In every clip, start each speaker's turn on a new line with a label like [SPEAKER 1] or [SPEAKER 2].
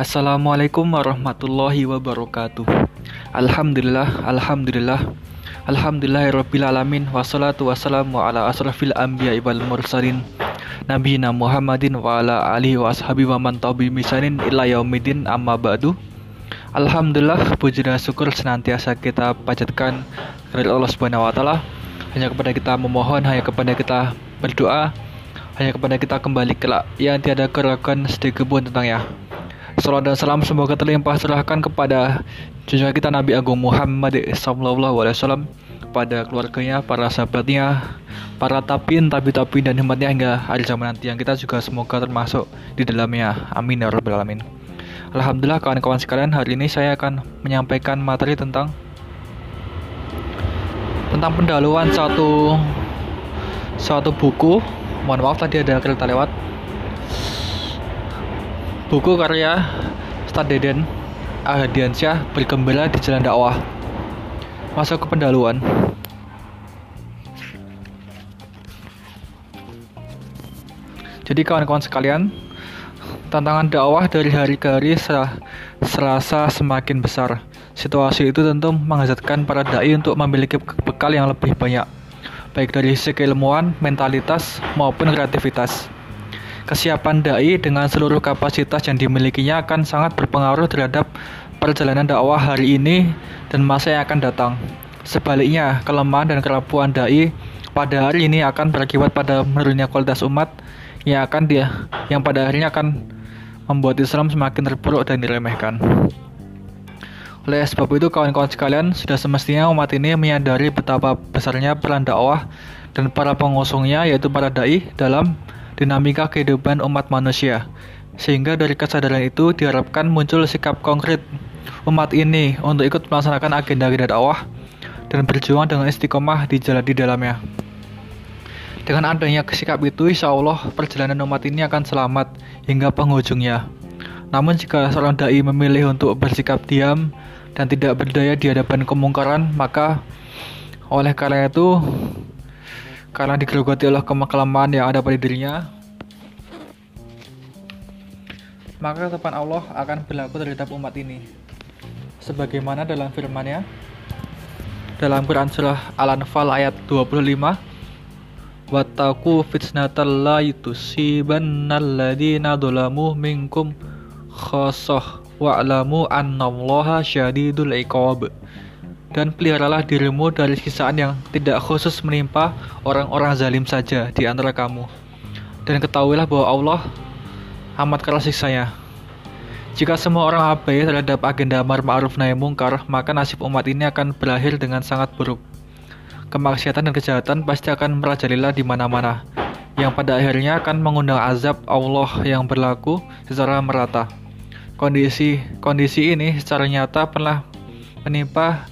[SPEAKER 1] Assalamualaikum warahmatullahi wabarakatuh. Alhamdulillah, Alhamdulillah. Alhamdulillahirabbil alamin wassalatu wassalamu ala asrafil anbiya wal mursalin. Nabiyina Muhammadin wa ala alihi wa ashabi wa man tabi misanin illa yaumiddin. Amma ba'du. Alhamdulillah puji dan syukur senantiasa kita panjatkan kepada Allah Subhanahu wa taala. Hanya kepada kita memohon hanya kepada kita berdoa hanya kepada kita kembali kelak. Yang tiada keraguan sedikit pun tentangnya Salam dan salam semoga terlimpah serahkan kepada junjungan kita Nabi Agung Muhammad SAW kepada keluarganya, para sahabatnya, para tapin, tapi-tapi dan hikmatnya hingga hari zaman nanti yang kita juga semoga termasuk di dalamnya. Amin ya rabbal alamin. Alhamdulillah kawan-kawan sekalian hari ini saya akan menyampaikan materi tentang tentang pendahuluan satu suatu buku. Mohon maaf tadi ada kereta lewat Buku karya Ustadz Deden Ahadiansyah Bergembala di Jalan Dakwah. Masuk ke pendahuluan. Jadi kawan-kawan sekalian Tantangan dakwah dari hari ke hari serasa semakin besar. Situasi itu tentu menghazatkan para da'i untuk memiliki bekal yang lebih banyak Baik dari segi ilmuwan, mentalitas, maupun kreativitas Kesiapan dai dengan seluruh kapasitas yang dimilikinya akan sangat berpengaruh terhadap perjalanan dakwah hari ini dan masa yang akan datang. Sebaliknya, kelemahan dan kerapuan dai pada hari ini akan berakibat pada menurunnya kualitas umat yang akan dia yang pada akhirnya akan membuat Islam semakin terpuruk dan diremehkan. Oleh sebab itu kawan-kawan sekalian, sudah semestinya umat ini menyadari betapa besarnya peran dakwah dan para pengusungnya yaitu para dai dalam dinamika kehidupan umat manusia. Sehingga dari kesadaran itu diharapkan muncul sikap konkret umat ini untuk ikut melaksanakan agenda-agenda dakwah dan berjuang dengan istiqomah di jalan di dalamnya. Dengan adanya sikap itu, insya Allah perjalanan umat ini akan selamat hingga penghujungnya. Namun jika seorang dai memilih untuk bersikap diam dan tidak berdaya di hadapan kemungkaran, maka oleh karena itu karena digerogoti oleh kemaklaman yang ada pada dirinya maka ketetapan Allah akan berlaku terhadap umat ini. Sebagaimana dalam firman-Nya dalam Quran surah Al-Anfal ayat 25 Wattaku fitnatal la yusibanna alladhina dhalamu minkum khassah wa'lamu annallaha syadidul iqab dan peliharalah dirimu dari sisaan yang tidak khusus menimpa orang-orang zalim saja di antara kamu. Dan ketahuilah bahwa Allah amat keras siksanya. Jika semua orang abai terhadap agenda amar ma'ruf nahi mungkar, maka nasib umat ini akan berakhir dengan sangat buruk. Kemaksiatan dan kejahatan pasti akan merajalela di mana-mana, yang pada akhirnya akan mengundang azab Allah yang berlaku secara merata. Kondisi kondisi ini secara nyata pernah menimpa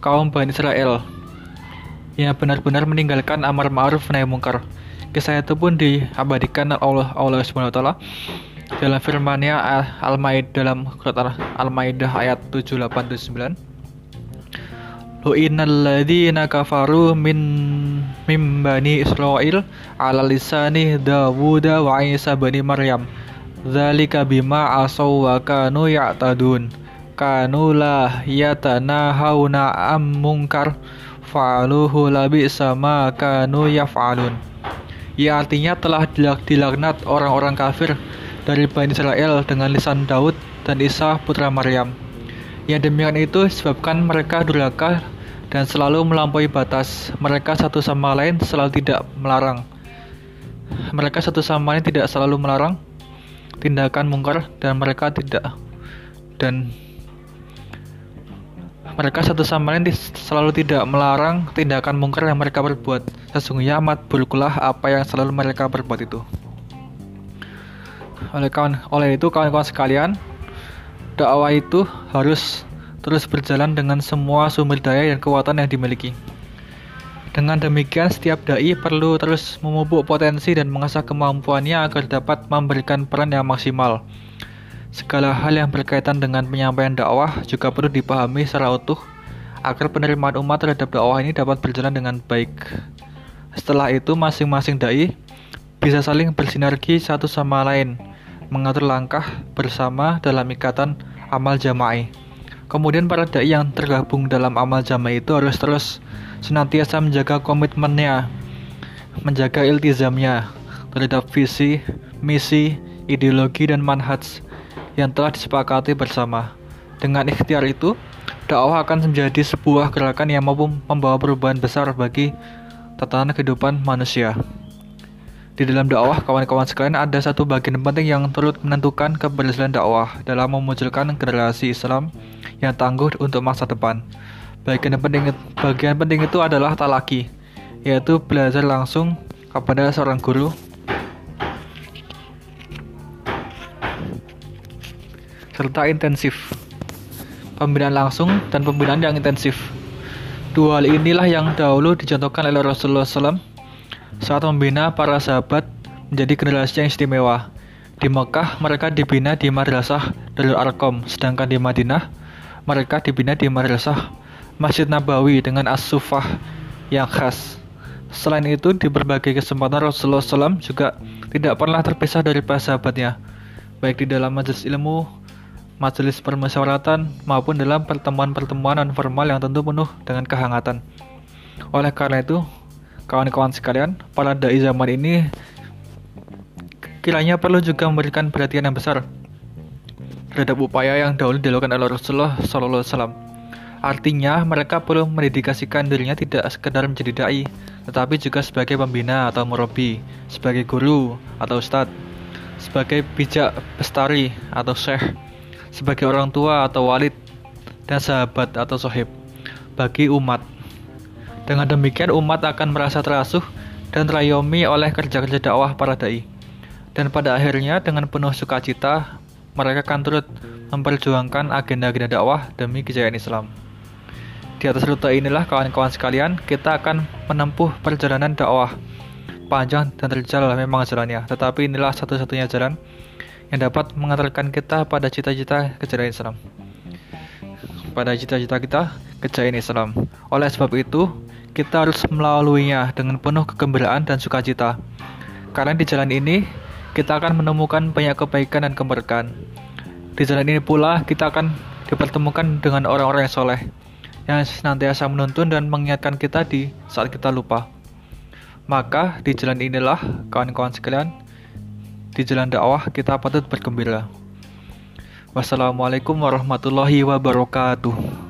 [SPEAKER 1] kaum Bani Israel. Yang benar-benar meninggalkan amar ma'ruf nahi mungkar. Kisah itu pun diabadikan Allah Allah Subhanahu taala dalam firman-Nya Al-Maidah dalam Quran Al-Maidah ayat 78 79 innal kafaru min min bani Israel ala lisani Dawud wa Isa bani Maryam. Dzalika bima asaw wa kanu ya'tadun am munkar fa'aluhu labi sama kanu yaf'alun Ya artinya telah dilaknat orang-orang kafir dari Bani Israel dengan lisan Daud dan Isa putra Maryam. Yang demikian itu disebabkan mereka durhaka dan selalu melampaui batas. Mereka satu sama lain selalu tidak melarang. Mereka satu sama lain tidak selalu melarang tindakan mungkar dan mereka tidak dan mereka satu sama lain selalu tidak melarang tindakan mungkar yang mereka perbuat. Sesungguhnya amat buruklah apa yang selalu mereka perbuat itu. Oleh kawan, oleh itu kawan-kawan sekalian, dakwah itu harus terus berjalan dengan semua sumber daya dan kekuatan yang dimiliki. Dengan demikian, setiap dai perlu terus memupuk potensi dan mengasah kemampuannya agar dapat memberikan peran yang maksimal Segala hal yang berkaitan dengan penyampaian dakwah juga perlu dipahami secara utuh agar penerimaan umat terhadap dakwah ini dapat berjalan dengan baik. Setelah itu masing-masing dai bisa saling bersinergi satu sama lain mengatur langkah bersama dalam ikatan amal jama'i. Kemudian para dai yang tergabung dalam amal jama'i itu harus terus senantiasa menjaga komitmennya, menjaga iltizamnya terhadap visi, misi, ideologi, dan manhaj yang telah disepakati bersama. Dengan ikhtiar itu, dakwah akan menjadi sebuah gerakan yang mampu membawa perubahan besar bagi tatanan kehidupan manusia. Di dalam dakwah, kawan-kawan sekalian, ada satu bagian penting yang turut menentukan keberhasilan dakwah dalam memunculkan generasi Islam yang tangguh untuk masa depan. Bagian penting, bagian penting itu adalah talaki, yaitu belajar langsung kepada seorang guru serta intensif. Pembinaan langsung dan pembinaan yang intensif. Dua hal inilah yang dahulu dicontohkan oleh Rasulullah SAW saat membina para sahabat menjadi generasi yang istimewa. Di Mekah, mereka dibina di Madrasah Darul Arkom, sedangkan di Madinah, mereka dibina di Madrasah Masjid Nabawi dengan as-sufah yang khas. Selain itu, di berbagai kesempatan Rasulullah SAW juga tidak pernah terpisah dari para sahabatnya, baik di dalam majelis ilmu, majelis permusyawaratan, maupun dalam pertemuan-pertemuan non formal yang tentu penuh dengan kehangatan. Oleh karena itu, kawan-kawan sekalian, para dai zaman ini kiranya perlu juga memberikan perhatian yang besar terhadap upaya yang dahulu dilakukan oleh Rasulullah SAW. Artinya, mereka perlu mendedikasikan dirinya tidak sekedar menjadi dai, tetapi juga sebagai pembina atau murabi, sebagai guru atau ustadz, sebagai bijak bestari atau syekh, sebagai orang tua atau walid, dan sahabat atau sohib bagi umat. Dengan demikian umat akan merasa terasuh dan terayomi oleh kerja-kerja dakwah para dai. Dan pada akhirnya dengan penuh sukacita mereka akan turut memperjuangkan agenda-agenda dakwah demi kejayaan Islam. Di atas rute inilah kawan-kawan sekalian, kita akan menempuh perjalanan dakwah. Panjang dan terjal memang jalannya, tetapi inilah satu-satunya jalan yang dapat mengantarkan kita pada cita-cita kejayaan Islam. Pada cita-cita kita, kejayaan Islam. Oleh sebab itu, kita harus melaluinya dengan penuh kegembiraan dan sukacita. Karena di jalan ini, kita akan menemukan banyak kebaikan dan keberkahan. Di jalan ini pula, kita akan dipertemukan dengan orang-orang yang soleh, yang senantiasa menuntun dan mengingatkan kita di saat kita lupa. Maka, di jalan inilah, kawan-kawan sekalian, di jalan dakwah kita patut bergembira. Wassalamualaikum warahmatullahi wabarakatuh.